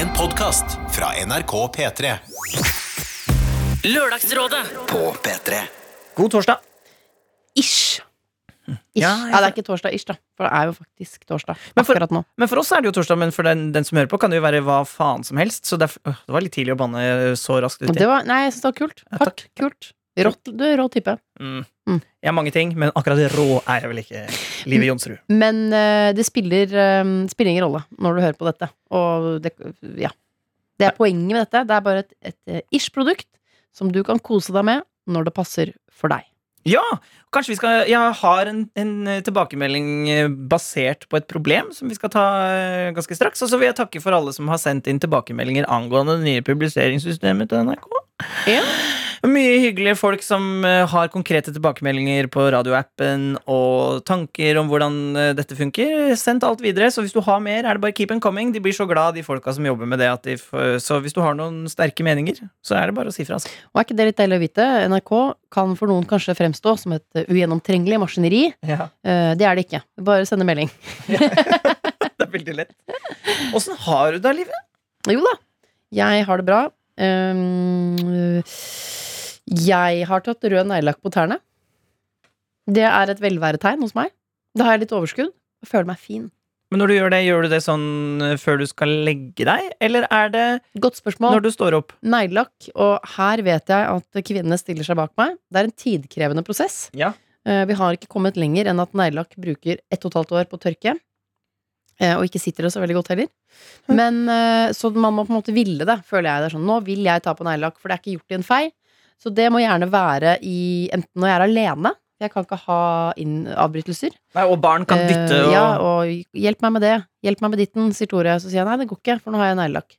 En podkast fra NRK P3. Lørdagsrådet På P3 God torsdag. Ish. Ish. Ja, Ja, det er ikke torsdag ish, da. For det er jo faktisk torsdag Men for- akkurat nå. Men for oss er det jo torsdag, men for den, den som hører på, kan det jo være hva faen som helst. Så det, er, øh, det var litt tidlig å banne så raskt uti. nei, jeg syns det var kult. Ja, Takk. takk. Kult. Rått, du er rå type. Mm. Mm. Jeg har mange ting, men akkurat det rå er jeg vel ikke. Livet Jonsrud. Men uh, det spiller, um, spiller ingen rolle når du hører på dette. Og det, ja. det er poenget med dette. Det er bare et, et eh, ish-produkt som du kan kose deg med når det passer for deg. Ja! Kanskje vi skal Jeg har en, en tilbakemelding basert på et problem som vi skal ta ganske straks. Og så vil jeg takke for alle som har sendt inn tilbakemeldinger angående det nye publiseringssystemet til NRK. Ja. Mye hyggelige folk som eh, har konkrete tilbakemeldinger på radioappen og tanker om hvordan eh, dette funker. Sendt alt videre. Så hvis du har mer, er det bare keep them coming. De blir så glad, de folka som jobber med det. Så hvis du har noen sterke meninger, så er det bare å si fra. Altså. Og er ikke det litt deilig å vite? NRK kan for noen kanskje fremstå som et eh, ugjennomtrengelig maskineri. Ja, det er det ikke. Bare sende melding. det er veldig lett. Åssen har du det, livet? Jo da, jeg har det bra. Um, jeg har tatt rød neglelakk på tærne. Det er et velværetegn hos meg. Da har jeg litt overskudd og føler meg fin. Men når du gjør det, gjør du det sånn eh, før du skal legge deg, eller er det Godt spørsmål. når du står opp? Neglelakk, og her vet jeg at kvinnene stiller seg bak meg. Det er en tidkrevende prosess. Ja. Eh, Vi har ikke kommet lenger enn at neglelakk bruker ett og et halvt år på å tørke. Eh, Og ikke sitter det så veldig godt heller. Men eh, Så man må på en måte ville det, føler jeg. Det er sånn, Nå vil jeg ta på neglelakk, for det er ikke gjort i en fei. Så det må gjerne være i enten når jeg er alene, jeg kan ikke ha inn avbrytelser. Nei, og barn kan dytte Eh, og Ja, og hjelp meg med det. Hjelp meg med ditten, sier Tore. Så sier jeg nei, det går ikke, for nå har jeg neglelakk.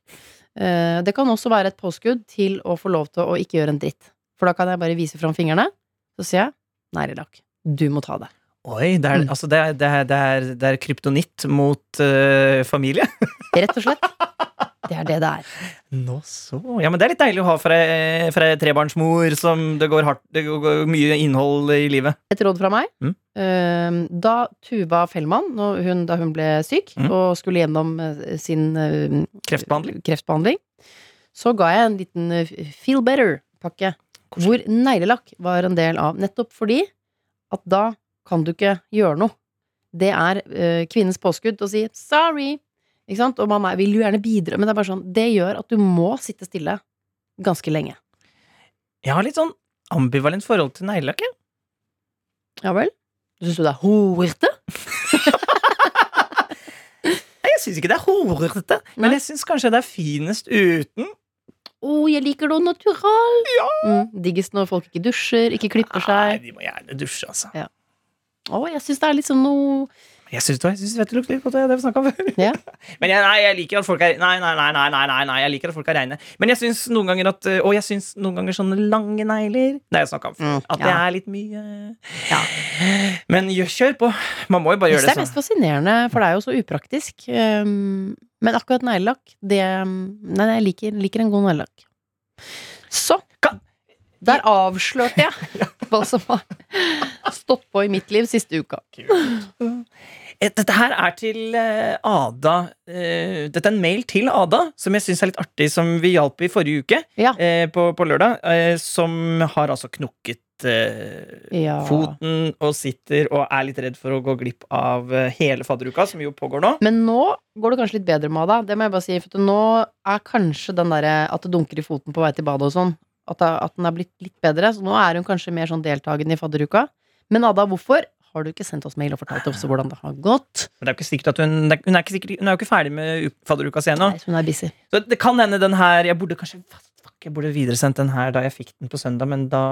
Det kan også være et påskudd til å få lov til å ikke gjøre en dritt. For da kan jeg bare vise fram fingrene, så sier jeg neglelakk. Du må ta det. Oi, det er, Mm. altså, det er, det er, det er, det er kryptonitt mot uh, familie. Rett og slett. Det er det det er. Nå så. Ja, men det er litt deilig å ha fra ei trebarnsmor som det går, hardt, det går mye innhold i livet. Et råd fra meg. Mm. Eh, Da Tuva Fellmann, hun, da hun ble syk Mm. og skulle gjennom eh, sin eh, Kreftbehandling. kreftbehandling, så ga jeg en liten eh, feel better-pakke. Hvor neglelakk var en del av. Nettopp fordi at da kan du ikke gjøre noe. Det er eh, kvinnens påskudd til å si 'sorry'. Ikke sant? Og man er, vil jo gjerne bidra, men det er bare sånn Det gjør at du må sitte stille ganske lenge. Jeg har litt sånn ambivalent forhold til neglelakk. jeg. Ja vel? Syns du det er horete? Nei, Jeg syns ikke det er horete, men jeg syns kanskje det er finest uten. Å, jeg liker det natural. Mm, diggest når folk ikke dusjer, ikke klipper seg. Nei, de må gjerne dusje, altså. Å, jeg syns det er liksom noe Jeg syns det lukter litt godt, det har vi snakka om før. Ja. Men jeg, nei, jeg liker at folk er Nei, nei, nei, nei, nei, nei, jeg liker at folk er reine. Men jeg syns noen ganger at Og jeg syns noen ganger sånne lange negler Det har jeg snakka om før. Mm, At det er litt mye Ja. Men kjør på. Man må jo bare gjøre det sånn. det er mest sånn. fascinerende, for det er jo så upraktisk. Um, men akkurat neglelakk, det Nei, jeg liker, liker en god neglelakk. Så Kan- Der avslørte jeg hva som har stått på i mitt liv siste uka. Eh, Dette her er til eh, Ada. eh, dette er en mail til Ada, som jeg syns er litt artig, som vi hjalp i forrige uke. Ja. på, på lørdag. som har altså knukket Ja. foten og sitter og er litt redd for å gå glipp av hele fadderuka, som jo pågår nå. Men nå går det kanskje litt bedre med Ada. Det må jeg bare si, for nå er kanskje den derre at det dunker i foten på vei til badet og sånn, at, at den er blitt litt bedre. Så nå er hun kanskje mer sånn deltakende i fadderuka. Men Ada, hvorfor har du ikke sendt oss mail og fortalt oss hvordan det har gått? Men det er jo ikke sikkert at hun, hun, er ikke sikkert, hun er jo ikke ferdig med fadderuka si ennå. Så det kan hende den her Jeg burde kanskje fuck, jeg burde videresendt den her da jeg fikk den på søndag, men da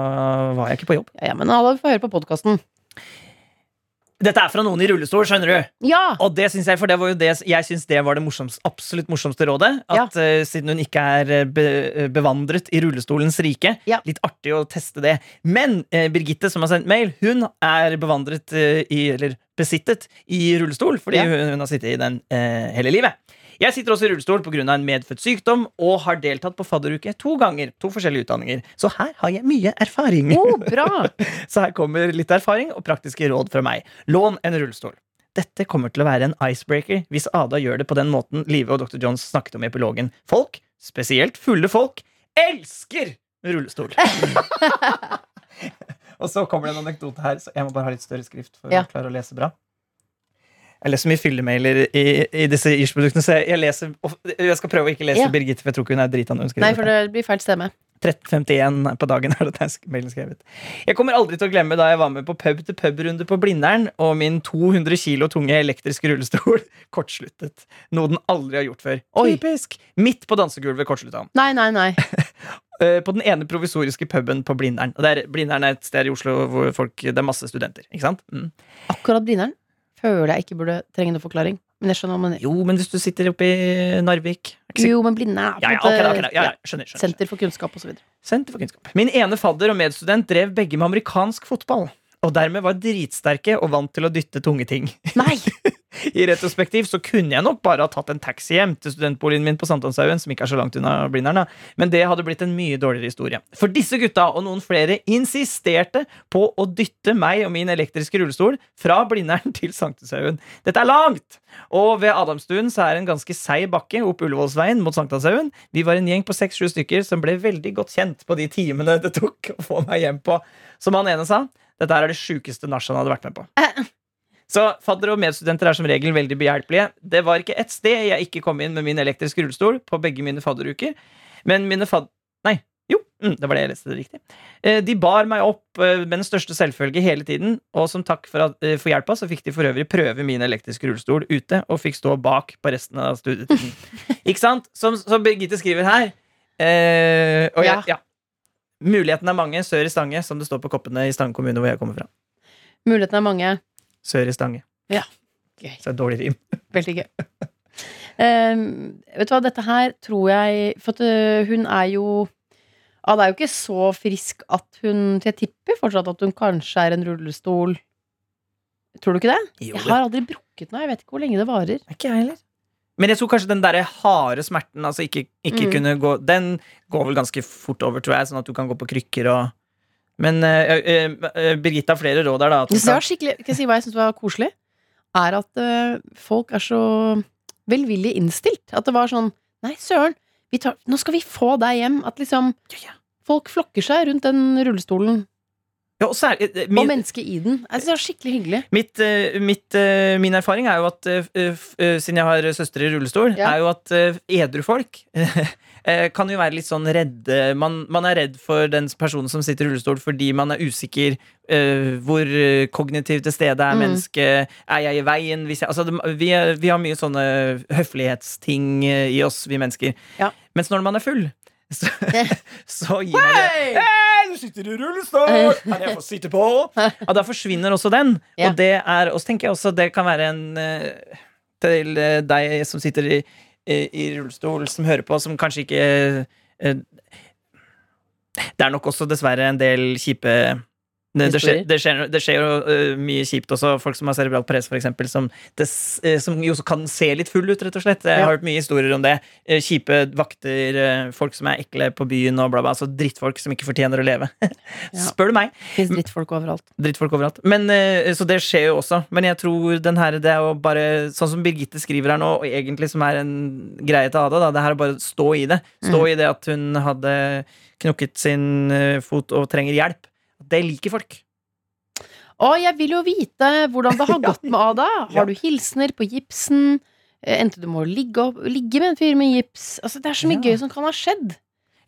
var jeg ikke på jobb. Ja, ja, men Ada, vi får høre på podkasten. Dette er fra noen i rullestol, skjønner du. Ja! Og det syns jeg, for det var jo det jeg synes det var det morsomst, absolutt morsomste rådet. At eh, Siden hun ikke er eh, be, bevandret i rullestolens rike. Ja. Litt artig å teste det. Men uh, Birgitte, som har sendt mail, hun er bevandret uh, i Eller besittet i rullestol, fordi Ja. hun, hun har sittet i den eh, hele livet. Jeg sitter også i rullestol pga. en medfødt sykdom og har deltatt på fadderuke to ganger. To forskjellige utdanninger. Så her har jeg mye erfaring. Oh, bra! Så her kommer litt erfaring og praktiske råd fra meg. Lån en rullestol. dette kommer til å være en icebreaker hvis Ada gjør det på den måten Live og Dr. Jones snakket om i epilogen. Folk, spesielt fulle folk, elsker rullestol. og så kommer det en anekdote her, så jeg må bare ha litt større skrift for Ja. å klare å lese bra. Jeg leser mye fyllemailer i, i disse Ish-produktene, så jeg, leser Jeg skal prøve å ikke lese Ja. Birgitte, for jeg tror ikke hun er drita når hun skriver Nei, for det blir feil stemme. 13.51 på dagen er det mailen skrevet. Jeg kommer aldri til å glemme da jeg var med på pub-til-pub-runde på Blindern, og min 200 kilo tunge elektriske rullestol kortsluttet. Noe den aldri har gjort før. Oi. Typisk! Midt på dansegulvet kortslutta han. Nei, nei, nei. Eh, På den ene provisoriske puben på Blindern. Og er, Blindern er et sted i Oslo hvor folk, det er masse studenter. Ikke sant? Mm. Akkurat Blindern føler jeg ikke burde trenge noen forklaring. Men jeg skjønner hva man Jo, men hvis du sitter oppe i Narvik Jo, men Blinde er på en ja, skjønner, skjønner. senter for kunnskap osv. Senter for kunnskap. Min ene fadder og medstudent drev begge med amerikansk fotball. Og dermed var dritsterke og vant til å dytte tunge ting. Nei! I retrospektiv så kunne jeg nok bare ha tatt en taxi hjem til studentboligen min på Sankthanshaugen, som ikke er så langt unna Blindern, men det hadde blitt en mye dårligere historie. For disse gutta og noen flere insisterte på å dytte meg og min elektriske rullestol fra Blindern til Sankthanshaugen. Dette er langt! Og ved Adamstuen så er det en ganske seig bakke opp Ullevålsveien mot Sankthanshaugen. Vi var en gjeng på seks-sju stykker som ble veldig godt kjent på de timene det tok å få meg hjem på. Som han ene sa, dette er det sjukeste nachet han hadde vært med på. Så fadder og medstudenter er som regel veldig behjelpelige. Det var ikke et sted jeg ikke kom inn med min elektriske rullestol på begge mine fadderuker. Men mine fad... Nei, jo, mm, det var det jeg leste det riktig. Eh, De bar meg opp eh, med den største selvfølge hele tiden, og som takk for, eh, for hjelpa så fikk de for øvrig prøve min elektriske rullestol ute, og fikk stå bak på resten av studietiden. ikke sant? Som, som Birgitte skriver her. Eh, og jeg, ja. Mulighetene er mange sør i Stange, som det står på koppene i Stange kommune, hvor jeg kommer fra. Mulighetene er mange. Sør i Stange. Ja. Gøy. Så det er dårlig rim. Veldig gøy. Uh, vet du hva, dette her tror jeg For at øh, hun er jo Det er jo ikke så frisk at hun Jeg tipper fortsatt at hun kanskje er en rullestol. Tror du ikke det? Jo, Jeg har aldri brukket noe. Jeg vet ikke hvor lenge det varer. Ikke jeg heller. Men jeg tror kanskje den der harde smerten, altså ikke, ikke Mm. kunne gå Den går vel ganske fort over, tror jeg, sånn at du kan gå på krykker og Men eh, eh, eh, Birgitte har flere råd her, da. At var skikkelig, kan jeg si hva jeg syns var koselig? Er at folk er så velvillig innstilt. At det var sånn Nei, søren, vi tar, nå skal vi få deg hjem. At liksom folk flokker seg rundt den rullestolen ja, og særlig, min, og mennesket i den. Jeg synes det var skikkelig hyggelig. mitt, eh, mitt, eh, min erfaring er jo at eh, eh, Siden jeg har søstre i rullestol, Ja. er jo at eh, edru folk eh, kan jo være litt sånn redde man, man er redd for den personen som sitter i rullestol fordi man er usikker eh, hvor eh, kognitivt til stede er Mm. mennesket. Er jeg i veien? Jeg, altså, vi, er- vi har mye sånne høflighetsting eh, i oss, vi mennesker. Ja. Mens når man er full, så, så gir man det Hey! Du sitter i rullestol! Kan jeg få sitte på? Ja, da forsvinner også den. Ja. Og det er, og så tenker jeg også det kan være en eh, til eh, deg som sitter i, i, i rullestol, som hører på, som kanskje ikke eh, Det er nok også dessverre en del kjipe det, det, skjer, det, skjer, det skjer jo uh, mye kjipt også. Folk som har cerebral for eksempel, som, eh, som jo kan se litt full ut, rett og slett. Jeg Ja. har hørt mye historier om det. Uh, kjipe vakter, uh, folk som er ekle på byen, og bla, bla. Altså drittfolk som ikke fortjener å leve. Spør du meg. Fins drittfolk overalt. Drittfolk overalt. Men, så det skjer jo også. Men jeg tror den her, det er jo bare Sånn som Birgitte skriver her nå, og egentlig som er en greie til Ada, da, det her er bare å stå i det. Stå i det at hun hadde knukket sin fot og trenger hjelp. Det liker folk. Å, jeg vil jo vite hvordan det har gått med Ada. Har du hilsener på gipsen? Eh, Endte du med å ligge, opp, ligge med en fyr med gips? Altså, det er så mye Ja. gøy som kan ha skjedd.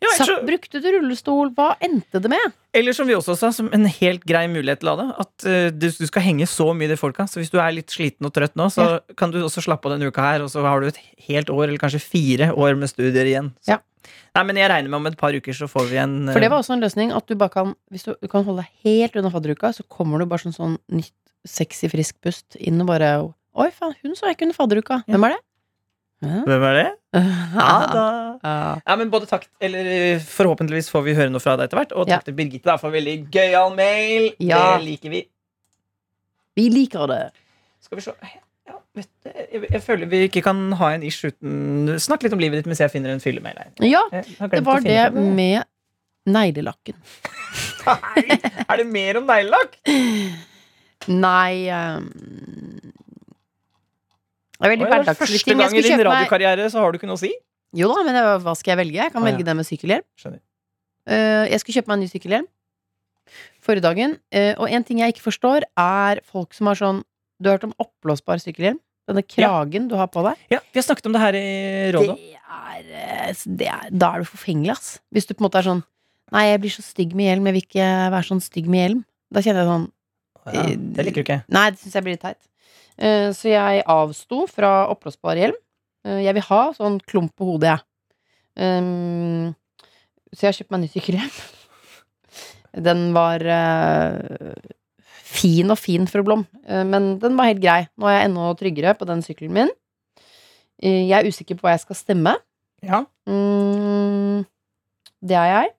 Ja, så, så, brukte du rullestol? Hva endte det med? eller som vi også sa, som en helt grei mulighet til Ada, at uh, du, du skal henge så mye i de folka. Så hvis du er litt sliten og trøtt nå, så kan du også slappe av denne uka her, og så har du et helt år, eller kanskje fire år med studier igjen. Så. Ja. Nei, men jeg regner med om et par uker så får vi en For det eh, var også en løsning at du bare kan Hvis du, du kan holde deg helt unna fadderuka, så kommer du bare sånn, sånn nytt, sexy, frisk pust inn og bare Oi, faen, hun så jeg ikke under fadderuka. Hvem er det? Hvem er det? Ja, Ada. ja. Ja, men både takk Eller forhåpentligvis får vi høre noe fra deg etter hvert. Og Ja. takk til Birgitte da for veldig gøyal mail. Ja. Det liker vi. Vi liker det. Skal vi se ja, vet du, jeg, jeg føler vi ikke kan ha en ish uten Snakk litt om livet ditt mens jeg finner en fyllemail her. Ja, det var det med neglelakken. Nei, er det mer om neglelakk? Nei ehm, Det er veldig hverdagslig ting. Første gang i din radiokarriere så har du ikke noe å si? Jo da, men hva skal jeg velge? Jeg kan ja. velge det med sykkelhjelm. Skjønner. Eh, jeg skulle kjøpe meg en ny sykkelhjelm forrige dagen. eh, og en ting jeg ikke forstår, er folk som har sånn Du har hørt om oppblåsbar sykkelhjelm? Denne kragen du har på deg? Ja, Vi har snakket om det her i rådet. Det er, eh, det er Da er du forfengelig, ass. Hvis du på en måte er sånn Nei, jeg blir så stygg med hjelm, jeg vil ikke være sånn stygg med hjelm. Da kjenner jeg sånn Ja, det liker du ikke. Nei, det syns jeg blir litt teit. Eh, Så jeg avsto fra oppblåsbar hjelm. Eh, Jeg vil ha sånn klump på hodet, jeg. Um, Så jeg har kjøpt meg ny sykkelhjelm. Den var eh, fin og fin, fru Blom, men den var helt grei. Nå er jeg enda tryggere på den sykkelen min. Jeg er usikker på hva jeg skal stemme. Ja. Mm, det er jeg.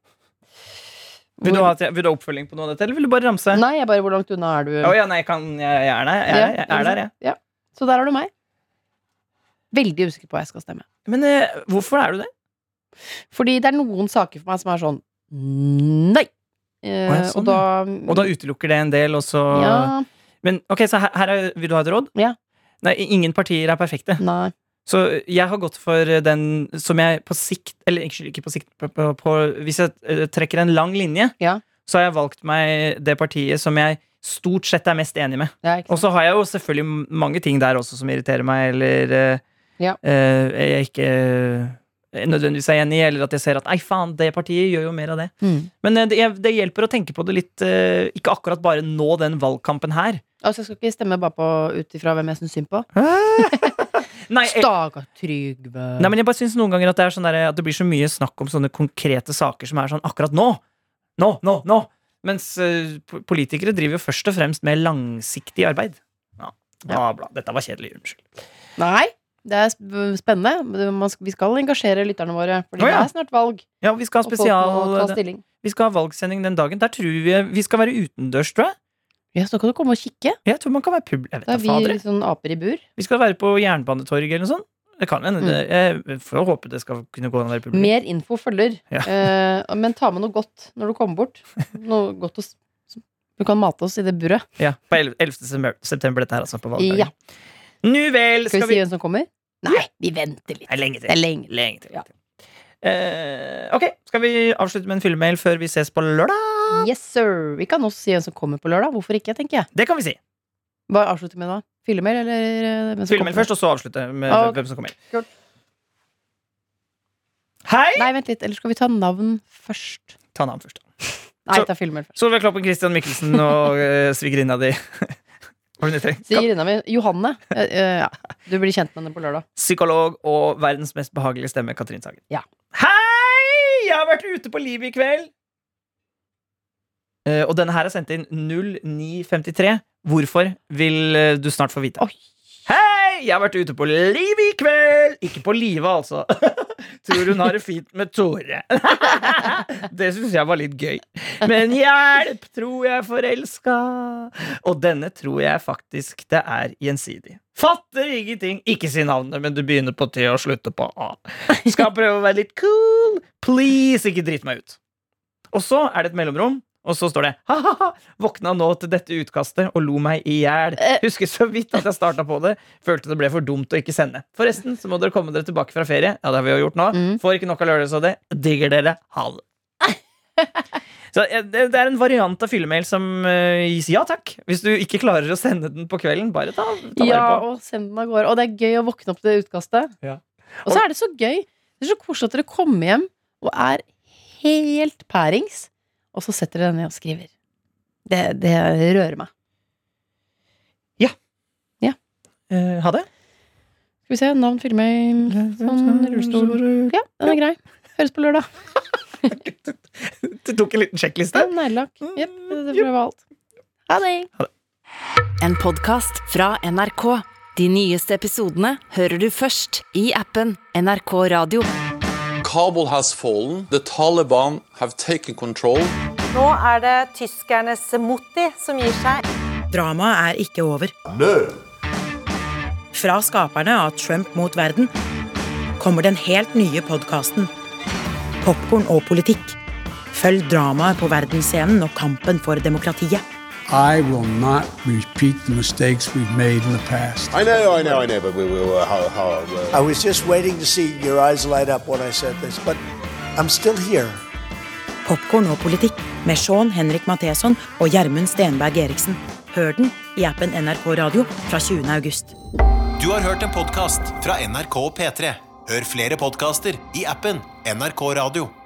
Vil du, ha, vil du ha oppfølging på noe av dette, eller vil du bare ramse? Nei, jeg bare hvor langt unna er du? Å ja, nei, jeg, kan, jeg, jeg er der, jeg, er, jeg er der, jeg. Ja. Så der har du meg. Veldig usikker på hva jeg skal stemme. Men eh, hvorfor er du det? Fordi det er noen saker for meg som er sånn nei. Eh, Å, ja, sånn, og da Og da utelukker det en del, og så Ja, Men ok, så her, her er, vil du ha et råd? Ja. Nei, ingen partier er perfekte. nei. Så jeg har gått for den som jeg på sikt Eller ikke, på sikt på, på, på, Hvis jeg eh, trekker en lang linje, Ja. så har jeg valgt meg det partiet som jeg stort sett er mest enig med. Er Og så har jeg jo selvfølgelig mange ting der også som irriterer meg, eller eh, Ja. eh, jeg ikke nødvendigvis er enig i, eller at jeg ser at nei, faen, det partiet gjør jo mer av det. mm. Men det, det hjelper å tenke på det litt, ikke akkurat bare nå den valgkampen her. Altså, jeg skal ikke stemme bare på ut ifra hvem jeg syns synd på. Nei, jeg, nei, men jeg bare syns noen ganger at det, er sånn der, at det blir så mye snakk om sånne konkrete saker som er sånn akkurat nå. Nå, nå, nå! Mens eh, politikere driver jo først og fremst med langsiktig arbeid. Ja, bla, bla. Dette var kjedelig. Unnskyld. Nei, det er spennende. Vi skal engasjere lytterne våre, Fordi oh, ja. det er snart valg. Ja, vi skal ha spesial. Vi skal ha valgsending den dagen. Der tror vi vi skal være utendørs, tror jeg. Ja, så kan du komme og kikke. Jeg tror man kan være pub... Jeg vet Da er fader. vi jeg. sånn aper i bur. Vi skal være på Jernbanetorget eller noe sånt. Det kan hende. Mm. Jeg får håpe det skal kunne gå an å være publikum. Mer info følger. Ja. Eh, men ta med noe godt når du kommer bort. Noe godt å Du kan mate oss i det buret. Ja, på 11. 11. september- dette her, altså. På valgdagen. Ja. Nu vel, Skal skal vi si hvem som kommer? Nei, vi venter litt. Det er lenge til. Er lenge. Lenge til. Ja. Eh, ok, skal vi avslutte med en fyllemail før vi ses på lørdag? Yes, sir. Vi kan også si hvem som kommer på lørdag. Hvorfor ikke, tenker jeg. Det kan vi si. Hva avslutter med da? Fyllemail, eller eh, Fyllemail først, og så avslutte med Ok. hvem som kommer. Cool. Hei! Nei, vent litt. Eller skal vi ta navn først? Ta navn først. Nei, Så- ta fyllemail først. Solveig Kloppen, Christian Mikkelsen og uh, svigerinna di. Svigerinna mi, Johanne. Uh, ja. Du blir kjent med henne på lørdag. Psykolog og verdens mest behagelige stemme, Katrin Sagen. Ja. Hei! Jeg har vært ute på livet i kveld. Eh, og denne her er sendt inn 0953. Hvorfor vil eh, du snart få vite. Oi. Hei! Jeg har vært ute på livet i kveld! Ikke på livet, altså. Tror hun har det fint med Tore. det syns jeg var litt gøy. Men hjelp, tror jeg forelska. Og denne tror jeg faktisk det er gjensidig. Fatter ingenting. Ikke si navnet, men du begynner på T og slutter på A. Skal prøve å være litt cool. Please, ikke drit meg ut. Og så er det et mellomrom, og så står det ha-ha-ha. Våkna nå til dette utkastet og lo meg i hjel. Eh. Husker så vidt at jeg starta på det. Følte det ble for dumt å ikke sende. Forresten så må dere komme dere tilbake fra ferie. Ja, det har vi jo gjort nå. Mm. Får ikke nok av lørdags-HD. Digger dere. Ha det. Så eh, det er en variant av fyllemail som eh, gis ja takk. Hvis du ikke klarer å sende den på kvelden, bare ta, ta Ja, på. og send den av gårde. Og det er gøy å våkne opp til det utkastet. Ja. Og så er det så gøy. Det er så koselig at dere kommer hjem og er helt pærings, og så setter dere deg ned og skriver. Det, det rører meg. Ja. Eh, ha det. Skal vi se, navn, filmer Sånn, rullestol. Ja, den er grei. Høres på lørdag. Du tok en liten sjekkliste. Ja, Neglelakk. Jepp, det får være alt. Ha det. En podkast fra NRK. De nyeste episodene hører du først i appen NRK Radio. Kabul has fallen. The Taliban have taken control. Nå er det tyskernes Motti som gir seg. Dramaet er ikke over. Fra skaperne av Trump mot verden kommer den helt nye podkasten Popkorn og politikk. Følg dramaet på verdensscenen og kampen for demokratiet. I will not repeat the mistakes we've made in the past. I know, I know, I know, but we will. Uh, how, how, uh, I was just waiting to see your eyes light up when I said this, but I'm still here. Popkorn og politikk med Sean Henrik Matheson og Gjermund Stenberg Eriksen. Hør den i appen NRK Radio fra 20. august. Du har hørt en podkast fra NRK P3. Hør flere podkaster i appen NRK Radio.